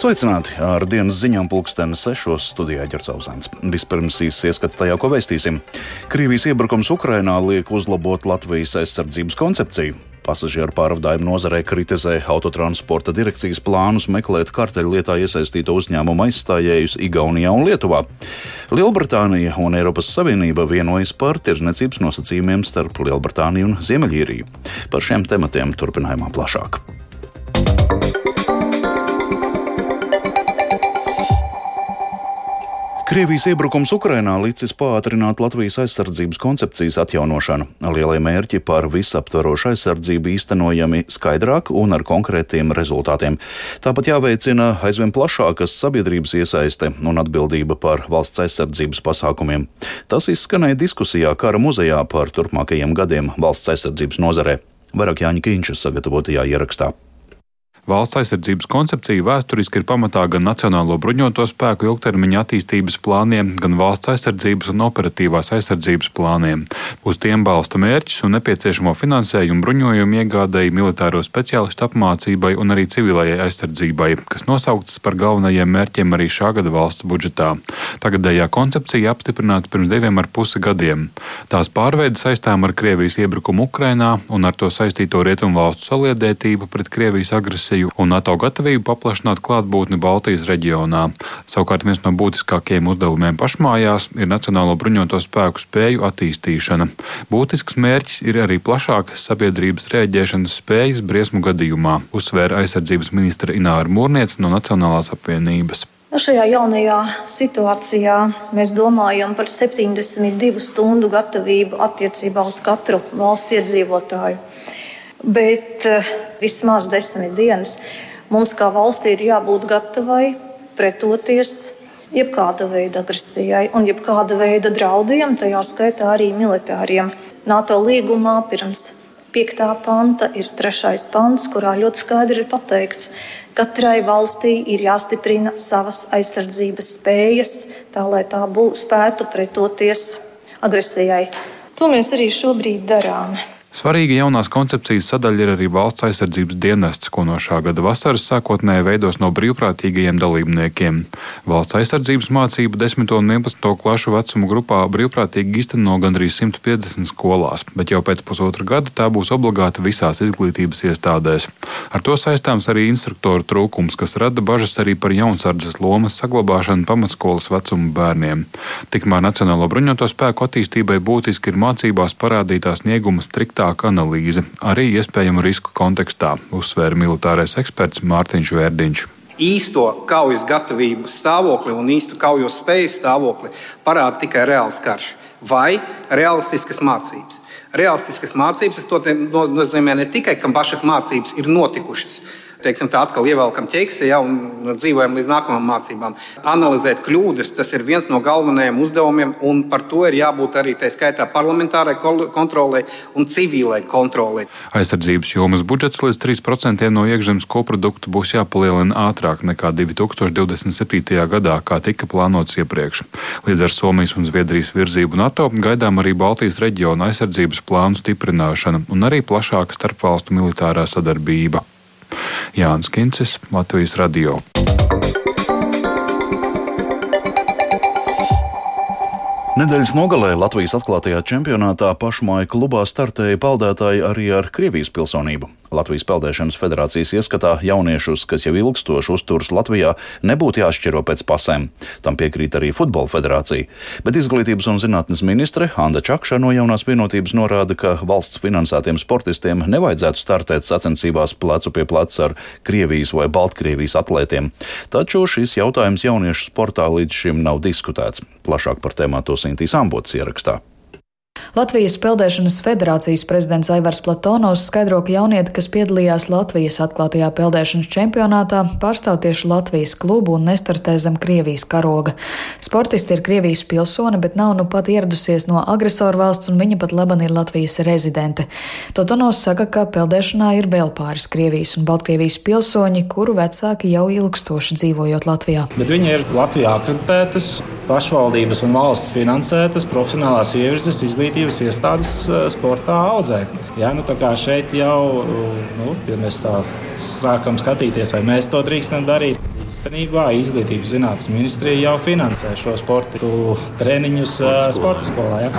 Sveicināti! Ar dienas ziņām pulksteni sešos studijā ģercauzēns. Vispirms īsts ieskats tajā, ko vēstīsim. Krievijas iebrukums Ukrainā liek uzlabot Latvijas aizsardzības koncepciju. Pasažieru pārvadājumu nozarē kritizē autotransporta direkcijas plānus meklēt karteļu lietā iesaistīto uzņēmumu aizstājējus Igaunijā un Lietuvā. Lielbritānija un Eiropas Savienība vienojas par tirzniecības nosacījumiem starp Lielbritāniju un Ziemeļīriju. Par šiem tematiem turpinājumā plašāk. Krievijas iebrukums Ukrainā licis pātrināt Latvijas aizsardzības koncepcijas atjaunošanu. Lielie mērķi par visaptvarošu aizsardzību īstenojami skaidrāk un ar konkrētiem rezultātiem. Tāpat jāveicina aizvien plašākas sabiedrības iesaiste un atbildība par valsts aizsardzības pasākumiem. Tas izskanēja diskusijā Kara muzejā par turpmākajiem gadiem valsts aizsardzības nozarē. Vairāk Jāņa Kīņšas sagatavotajā ierakstā. Valsts aizsardzības koncepcija vēsturiski ir pamatā gan Nacionālo bruņoto spēku ilgtermiņa attīstības plāniem, gan valsts aizsardzības un operatīvās aizsardzības plāniem. Uz tiem balsta mērķus un nepieciešamo finansējumu bruņojumu iegādēji, militāro speciālistu apmācībai un arī civilajai aizsardzībai, kas nosauktas par galvenajiem mērķiem arī šā gada valsts budžetā. Tagadējā koncepcija apstiprināta pirms diviem ar pusi gadiem. Tās pārveide saistām ar Krievijas iebrukumu Ukrainā un ar to saistīto rietumu valstu saliedētību pret Krievijas agresiju Baltiju un NATO gatavību paplašināt klātbūtni Baltijas reģionā. Savukārt viens no būtiskākajiem uzdevumiem pašmājās ir Nacionālo bruņoto spēku spēju attīstīšana. Būtisks mērķis ir arī plašākas sabiedrības rēģēšanas spējas briesmu gadījumā, uzsvēra aizsardzības ministra Ināra Mūrniece no Nacionālās apvienības. Nu, šajā jaunajā situācijā mēs domājam par 72 stundu gatavību attiecībā uz katru valsts iedzīvotāju. Bet eh, vismaz desmit dienas mums kā valstī ir jābūt gatavai pretoties jebkāda veida agresijai un jebkāda veida draudiem, tajā skaitā arī militāriem. NATO līgumā pirms 5. panta ir 3. pants, kurā ļoti skaidri ir pateikts, ka katrai valstī ir jāstiprina savas aizsardzības spējas, tā lai tā būtu spētu pretoties agresijai. To mēs arī šobrīd darām. Svarīga jaunās koncepcijas sadaļa ir arī valsts aizsardzības dienests, ko no šā gada vasaras sākotnēji veidos no brīvprātīgajiem dalībniekiem. Valsts aizsardzības mācību 10. un 11. klašu vecuma grupā brīvprātīgi īsteno gandrīz 150 skolās, bet jau pēc pusotra gada tā būs obligāta visās izglītības iestādēs. Ar to saistāms arī instruktoru trūkums, kas rada bažas arī par jaunsardzes lomas saglabāšanu pamatskolas vecuma bērniem. Tikmēr Nacionālo bruņoto spēku attīstībai būtiski ir mācībās parādītā snieguma striktā striktāka analīze, arī iespējamu risku kontekstā, uzsvēra militārais eksperts Mārtiņš Vērdiņš īsto kaujas gatavību stāvokli un īstu kaujas spēju stāvokli parāda tikai reāls karš vai realistiskas mācības. Realistiskas mācības tas nozīmē ne tikai, ka pašas mācības ir notikušas, teiksim, tā atkal ievelkam ķeksi ja, un dzīvojam līdz nākamajām mācībām. Analizēt kļūdas, tas ir viens no galvenajiem uzdevumiem, un par to ir jābūt arī tā skaitā parlamentārai kontrolē un civilai kontrolē. Aizsardzības jomas budžets līdz 3% no iekšzemes koprodukta būs jāpalielina ātrāk nekā 2027. gadā, kā tika plānots iepriekš. Līdz ar Somijas un Zviedrijas virzību NATO gaidām arī Baltijas reģiona aizsardzības plānu stiprināšana un arī plašāka starpvalstu militārā sadarbība. Jānis Kincis, Latvijas Radio. Nedēļas nogalē Latvijas atklātajā čempionātā pašmāju klubā startēja peldētāji arī ar Krievijas pilsonību. Latvijas Peldēšanas federācijas ieskatā jauniešus, kas jau ilgstoši uzturas Latvijā, nebūtu jāšķiro pēc pasēm. Tam piekrīt arī Futbola federācija. Bet izglītības un zinātnes ministre Anna Čakša no jaunās vienotības norāda, ka valsts finansētiem sportistiem nevajadzētu startēt sacensībās plecu pie pleca ar Krievijas vai Baltkrievijas atlētiem. Taču šis jautājums jauniešu sportā līdz šim nav diskutēts. Plašāk par tēmāto Sintīs Ambots ierakstā. Latvijas Peldēšanas federācijas prezidents Aivars Platonovs skaidro, ka jaunieti, kas piedalījās Latvijas atklātajā peldēšanas čempionātā, pārstāv tieši Latvijas klubu un nestartē zem Krievijas karoga. Sportisti ir Krievijas pilsone, bet nav nu pat ieradusies no agresoru valsts, un viņa pat laban ir Latvijas rezidente. Platonovs saka, ka peldēšanā ir vēl pāris Krievijas un Baltkrievijas pilsoņi, kuru vecāki jau ilgstoši dzīvojot Latvijā. Bet viņi ir Latvijā akreditētas, pašvaldības un valsts finansētas profesionālās ievirzes izglītības izglītības iestādes eh, sportā audzēt. Ja, nu, šeit jau, nu, ja mēs tā sākam skatīties, vai mēs to drīkstam darīt, Īstenībā Izglītības zinātnes ministrija jau finansē šo sporta treniņus sporta skolā. Ja?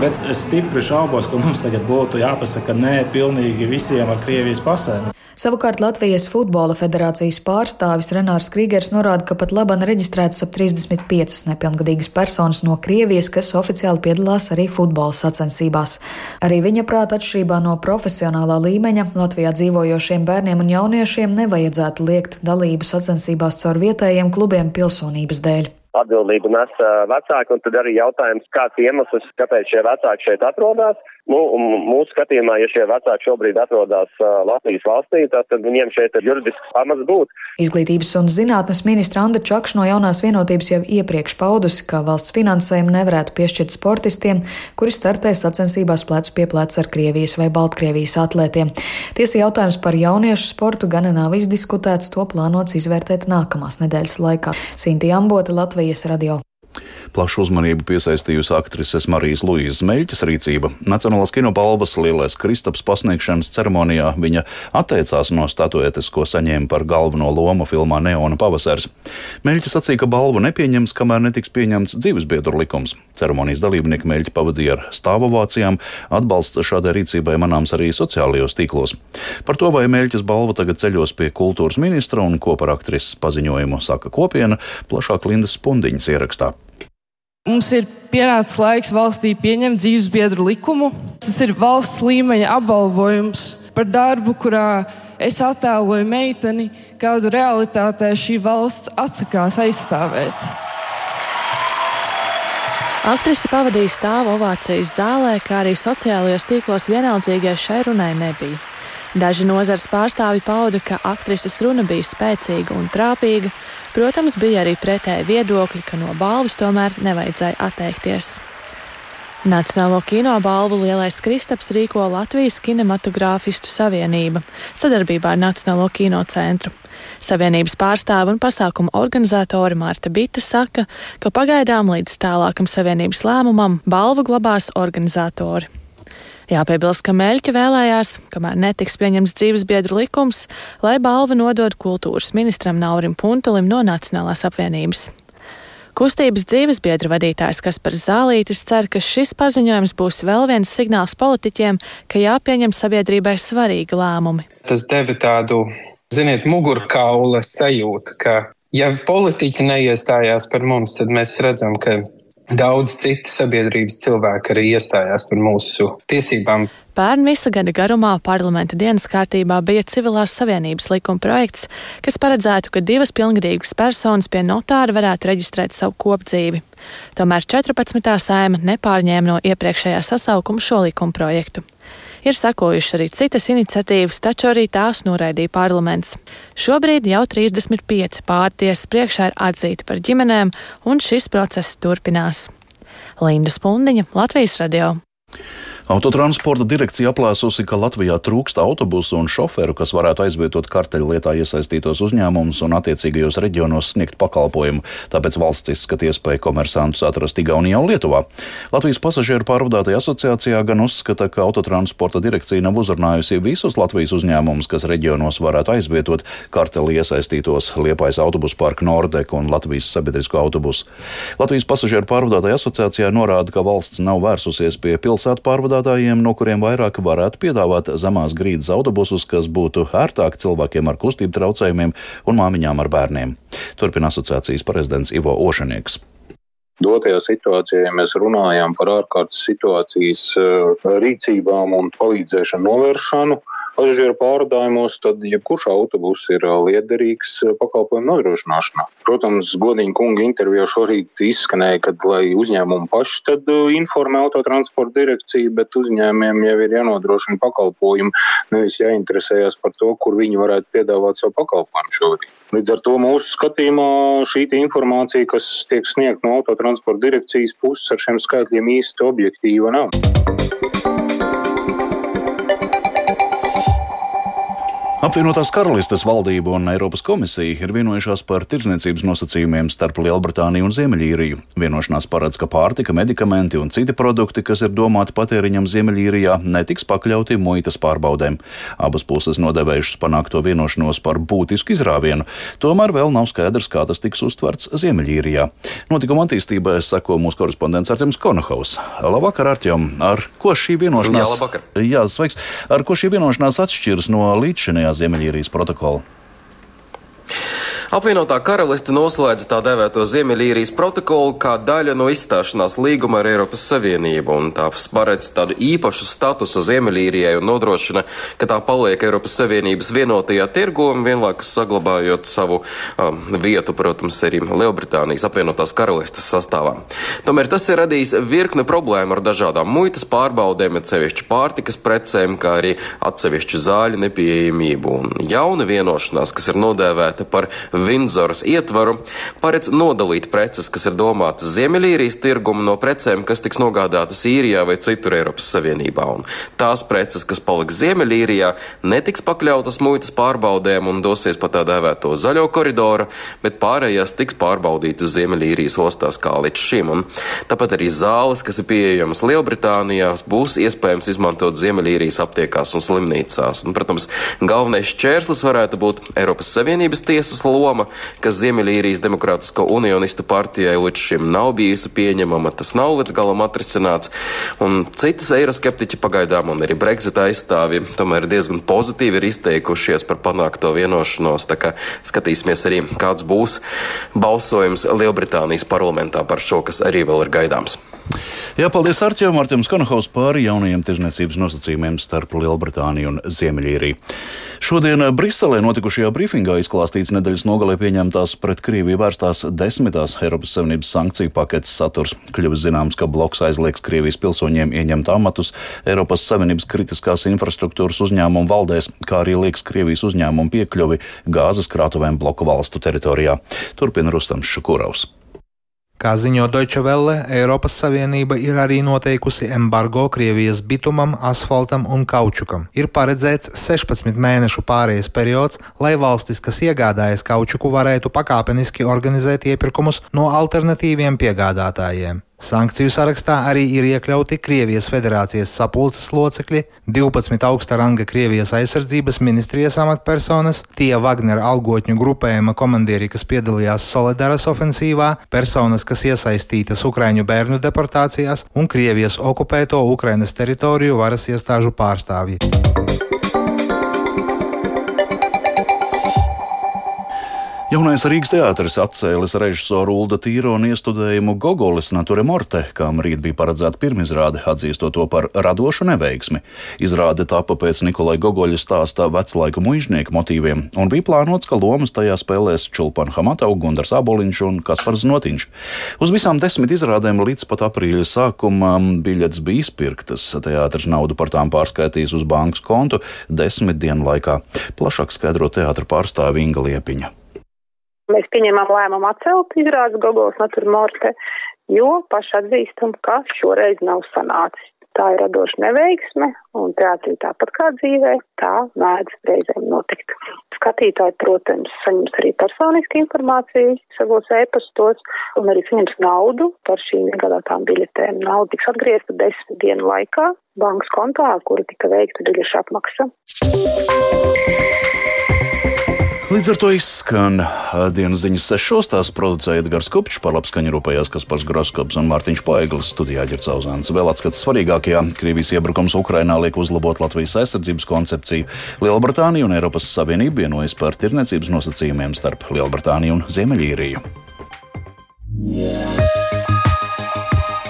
Bet es stipri šaubos, ka mums tagad būtu jāpasaka nē pilnīgi visiem ar Krievijas pasēm. Savukārt Latvijas Futbola federācijas pārstāvis Renārs Krīgers norāda, ka pat labam reģistrētas ap 35 nepilngadīgas personas no Krievijas, kas oficiāli piedalās arī futbola sacensībās. Arī viņa prāta atšķirībā no profesionālā līmeņa Latvijā dzīvojošiem bērniem un jauniešiem nevajadzētu liekt dalību sacensībās caur vietējiem klubiem pilsonības dēļ atbildību nes vecāki, un tad arī jautājums, kāds iemesls, kāpēc šie vecāki šeit atrodas. Nu, mūsu skatījumā, ja šie vecāki šobrīd atrodas Latvijas valstī, tad viņiem šeit ir juridisks pamats būt. Izglītības un zinātnes ministra Anda Čakš no jaunās vienotības jau iepriekš paudusi, ka valsts finansējumu nevarētu piešķirt sportistiem, kuri startē sacensībās plecu pie pleca ar Krievijas vai Baltkrievijas atlētiem. Tiesa jautājums par jauniešu sportu gan nav izdiskutēts, to plānots izvērtēt nākamās nedēļas laikā. Sinti Ambota, Latvijas radio. Plašu uzmanību piesaistījusi aktrises Marijas Luīzes Meļķes rīcība. Nacionālās kinobalvas lielais Kristaps pasniegšanas ceremonijā viņa atteicās no statuetes, ko saņēma par galveno lomu filmā Neona pavasars. Meļķis sacīja, ka balvu nepieņems, kamēr netiks pieņemts dzīvesbiedru likums. Ceremonijas dalībnieki Meļķi pavadīja ar stāvovācijām, atbalsts šādai rīcībai manāms arī sociālajos tīklos. Par to, vai Meļķis balva tagad ceļos pie kultūras ministra un ko par aktrises paziņojumu saka kopiena, plašāk Lindas Spundiņas ierakstā. Mums ir pienācis laiks valstī pieņemt dzīves biedru likumu. Tas ir valsts līmeņa apbalvojums par darbu, kurā es attēloju meiteni, kādu realitātē šī valsts atsakās aizstāvēt. Aktrise pavadīja stāvu ovācijas zālē, kā arī sociālajos tīklos vienaldzīgai šai runai nebija. Daži nozars pārstāvi pauda, ka aktrises runa bija spēcīga un trāpīga, Protams, bija arī pretēji viedokļi, ka no balvas tomēr nevajadzēja atteikties. Nacionālo kino balvu Lielais Kristaps rīko Latvijas kinematogrāfistu savienība sadarbībā ar Nacionālo kino centru. Savienības pārstāve un pasākuma organizatori Mārta Bita saka, ka pagaidām līdz tālākam savienības lēmumam balvu glabās organizatori. Jāpiebilst, ka Meļķa vēlējās, kamēr netiks pieņemts dzīvesbiedru likums, lai balvu nodod kultūras ministram Naurim Puntulim no Nacionālās apvienības. Kustības dzīvesbiedra vadītājs Kaspars Zālītis cer, ka šis paziņojums būs vēl viens signāls politiķiem, ka jāpieņem sabiedrībai svarīgi lēmumi. Tas deva tādu, ziniet, mugurkaula sajūtu, ka ja politiķi neiestājās par mums, tad mēs redzam, ka Daudz citu sabiedrības cilvēku arī iestājās par mūsu tiesībām. Pērn visa gada garumā parlamenta dienas kārtībā bija civilās savienības likuma projekts, kas paredzētu, ka divas pilngadīgas personas pie notāra varētu reģistrēt savu kopdzīvi. Tomēr 14. sēma nepārņēma no iepriekšējā sasaukuma šo likuma projektu. Ir sekojušas arī citas iniciatīvas, taču arī tās noraidīja parlaments. Šobrīd jau 35 pārtiesas priekšā ir atzīti par ģimenēm, un šis process turpinās. Linda Spundiņa, Latvijas radio. Autotransporta direkcija aplēsusi, ka Latvijā trūkst autobusu un šoferu, kas varētu aizvietot karteļlietā iesaistītos uzņēmumus un attiecīgajos reģionos sniegt pakalpojumu. Tāpēc valsts izskata iespēju komersantus atrast Igaunijā un Lietuvā. Latvijas pasažieru pārvadātāja asociācijā gan uzskata, ka autotransporta direkcija nav uzrunājusi visus Latvijas uzņēmumus, kas reģionos varētu aizvietot karteli iesaistītos Liepais autobusu parku Nordek un Latvijas sabiedrisko autobusu. Latvijas pasažieru pārvadātāja asociācijā norāda, ka valsts nav vērsusies pie pilsētu pārvadātāju piegādātājiem, no kuriem vairāk varētu piedāvāt zemās grīdas autobusus, kas būtu ērtāk cilvēkiem ar kustību traucējumiem un māmiņām ar bērniem. Turpina asociācijas prezidents Ivo Ošanieks. Dotajā situācijā, ja mēs runājam par ārkārtas situācijas eh, rīcībām un palīdzēšanu novēršanu, pasažieru pārvadājumos, tad jebkurš autobus ir liederīgs pakalpojumu nodrošināšanā. Protams, godīgi kunga intervijā šorīt izskanēja, ka lai uzņēmumi paši tad informē autotransporta direkciju, bet uzņēmiem jau ir jānodrošina pakalpojumi, nevis jāinteresējas par to, kur viņi varētu piedāvāt savu pakalpojumu šobrīd. Līdz ar to mūsu skatījumā šī informācija, kas tiek sniegta no autotransporta direkcijas puses, ar šiem skaitļiem īsti objektīva nav. Apvienotās karalistes valdība un Eiropas komisija ir vienojušās par tirdzniecības nosacījumiem starp Lielbritāniju un Ziemeļīriju. Vienošanās paredz, ka pārtika, medikamenti un citi produkti, kas ir domāti patēriņam Ziemeļīrijā, netiks pakļauti muitas pārbaudēm. Abas puses nodevējušas panākto vienošanos par būtisku izrāvienu, tomēr vēl nav skaidrs, kā tas tiks uztverts Ziemeļīrijā. Notikuma attīstībai seko mūsu korespondents Artemis Konohaus. Labvakar, Artjom! Ar ko šī vienošanās? Jā, labvakar! Jā, sveiks! Ar ko šī vienošanās atšķiras no līdzšinējā? Ziemeļīrijas protokola. Apvienotā karaliste noslēdza tā dēvēto Ziemeļīrijas protokolu kā daļa no izstāšanās līguma ar Eiropas Savienību, un tā paredz tādu īpašu statusu Ziemeļīrijai un nodrošina, ka tā paliek Eiropas Savienības vienotajā tirgu un vienlaikus saglabājot savu um, vietu, protams, arī Lielbritānijas apvienotās karalistes sastāvā. Tomēr tas ir radījis virkni problēmu ar dažādām muitas pārbaudēm, atsevišķu pārtikas precēm, kā arī atsevišķu zāļu nepieejamību. Un jauna vienošanās, kas ir nodēvēta par Vindzoras ietvaru paredz nodalīt preces, kas ir domātas Ziemeļīrijas tirgumu no precēm, kas tiks nogādātas īrijā vai citur Eiropas Savienībā. Un tās preces, kas paliks Ziemeļīrijā, netiks pakļautas muitas pārbaudēm un dosies pa tā dēvēto zaļo koridoru, bet pārējās tiks pārbaudītas Ziemeļīrijas ostās kā līdz šim. Un tāpat arī zāles, kas ir pieejamas Lielbritānijā, būs iespējams izmantot Ziemeļīrijas aptiekās un slimnīcās. Un, protams, galvenais šķērslis varētu būt Eiropas Savienības tiesas loma loma, kas Ziemeļīrijas Demokrātisko unionistu partijai līdz šim nav bijusi pieņemama. Tas nav līdz galam atrisināts. Un citas eiroskeptiķi pagaidām un arī Brexit aizstāvji tomēr diezgan pozitīvi ir izteikušies par panākto vienošanos. Tā kā skatīsimies arī, kāds būs balsojums Lielbritānijas parlamentā par šo, kas arī vēl ir gaidāms. Jā, paldies Arčēvam, Arčēvam Skanahaus par jaunajiem tirzniecības nosacījumiem starp Lielbritāniju un Ziemeļīriju. Šodien Briselē notikušajā brīfingā izklāstīts nedēļas nogalē pieņemtās pret Krieviju vērstās desmitās Eiropas Savienības sankciju paketes saturs. Kļuvis zināms, ka bloks aizliegs Krievijas pilsoņiem ieņemt amatus Eiropas Savienības kritiskās infrastruktūras uzņēmumu valdēs, kā arī liekas Krievijas uzņēmumu piekļuvi gāzes krātuvēm bloku valstu teritorijā. Turpina Rustams Šukurovs. Kā ziņo Deutsche Welle, Eiropas Savienība ir arī noteikusi embargo Krievijas bitumam, asfaltam un kaučukam. Ir paredzēts 16 mēnešu pārējais periods, lai valstis, kas iegādājas kaučuku, varētu pakāpeniski organizēt iepirkumus no alternatīviem piegādātājiem. Sankciju sarakstā arī ir iekļauti Krievijas federācijas sapulces locekļi, 12 augsta ranga Krievijas aizsardzības ministrijas amatpersonas, tie Wagner algotņu grupējuma komandieri, kas piedalījās Solidaras ofensīvā, personas, kas iesaistītas Ukraiņu bērnu deportācijās un Krievijas okupēto Ukrainas teritoriju varas iestāžu pārstāvji. Jaunais Rīgas teātris atcēlis režisoru Ulda Tīrona iestudējumu Gogolis Nature Morte, kam rīt bija paredzēta pirmizrāde, atzīstot to par radošu neveiksmi. Izrāde tapa pēc Nikolai Gogoļa stāstā veclaika mužnieku motīviem, un bija plānots, ka lomas tajā spēlēs Čulpan Hamatau, Gundars Aboliņš un Kaspars Notiņš. Uz visām desmit izrādēm līdz pat aprīļa sākumam biļetes bija izpirktas. Teātris naudu par tām pārskaitīs uz bankas kontu desmit dienu laikā. Plašāk skaidro teātra pārstāve Inga Liepiņa. Mēs pieņemam lēmumu atcelt izrādes Gogols Natura Morte, jo paši atzīstam, ka šoreiz nav sanācis. Tā ir radoša neveiksme, un teātrī tāpat kā dzīvē, tā mēdz reizēm notikt. Skatītāji, protams, saņems arī personiski informāciju savos ēpastos, un arī saņems naudu par šīm iegādātām biļetēm. Nauda tiks atgriezta desmit dienu laikā bankas kontā, kura tika veikta biļešu apmaksa. Līdz ar to izskan dienas ziņas sešos. Tās producēja Edgars Kopčs, par labskaņu rūpējās Kaspars Groskops un Mārtiņš Paeglis studijā Ģercauzāns. Vēl atskats svarīgākajā - Krievijas iebrukums Ukrainā liek uzlabot Latvijas aizsardzības koncepciju. Lielbritānija un Eiropas Savienība vienojas par tirniecības nosacījumiem starp Lielbritāniju un Ziemeļīriju.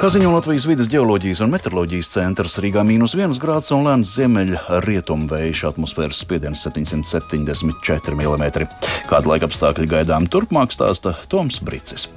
Kā ziņo Latvijas vidas geoloģijas un meteoroloģijas centrs, Rīgā mīnus 1 grāds un lēns ziemeļa rietumvējš atmosfēras spiediens 774 mm. Kāda laika apstākļi gaidām turpmāk stāsta Toms Brīcis.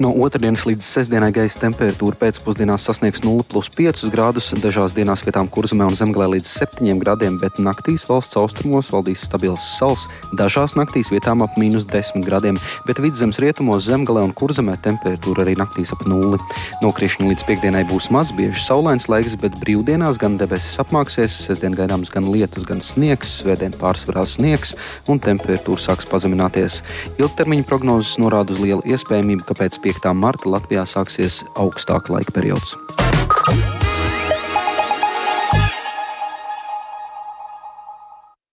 No otrdienas līdz sestdienai gaisa temperatūra pēcpusdienā sasniegs 0,5 grādus, dažās dienās vietām kurzemē un zemgalē līdz 7 grādiem, bet naktīs valsts austrumos valdīs stabils sals, dažās naktīs vietām ap mīnus 10 grādiem, bet vidzemes rietumos zemgalē un kurzemē temperatūra arī naktīs ap nulli. Nokrišņi līdz piekdienai būs maz, bieži saulains laiks, bet brīvdienās gan debesis apmāksies, sestdien gaidāms gan lietus, gan sniegs, svētdien pārsvarā sniegs un temperatūra sāks pazemināties. Ilgtermiņa prognozes norāda uz lielu iespējamību, ka pēc 5. Marta Latvijā sāksies augstāka laika periods.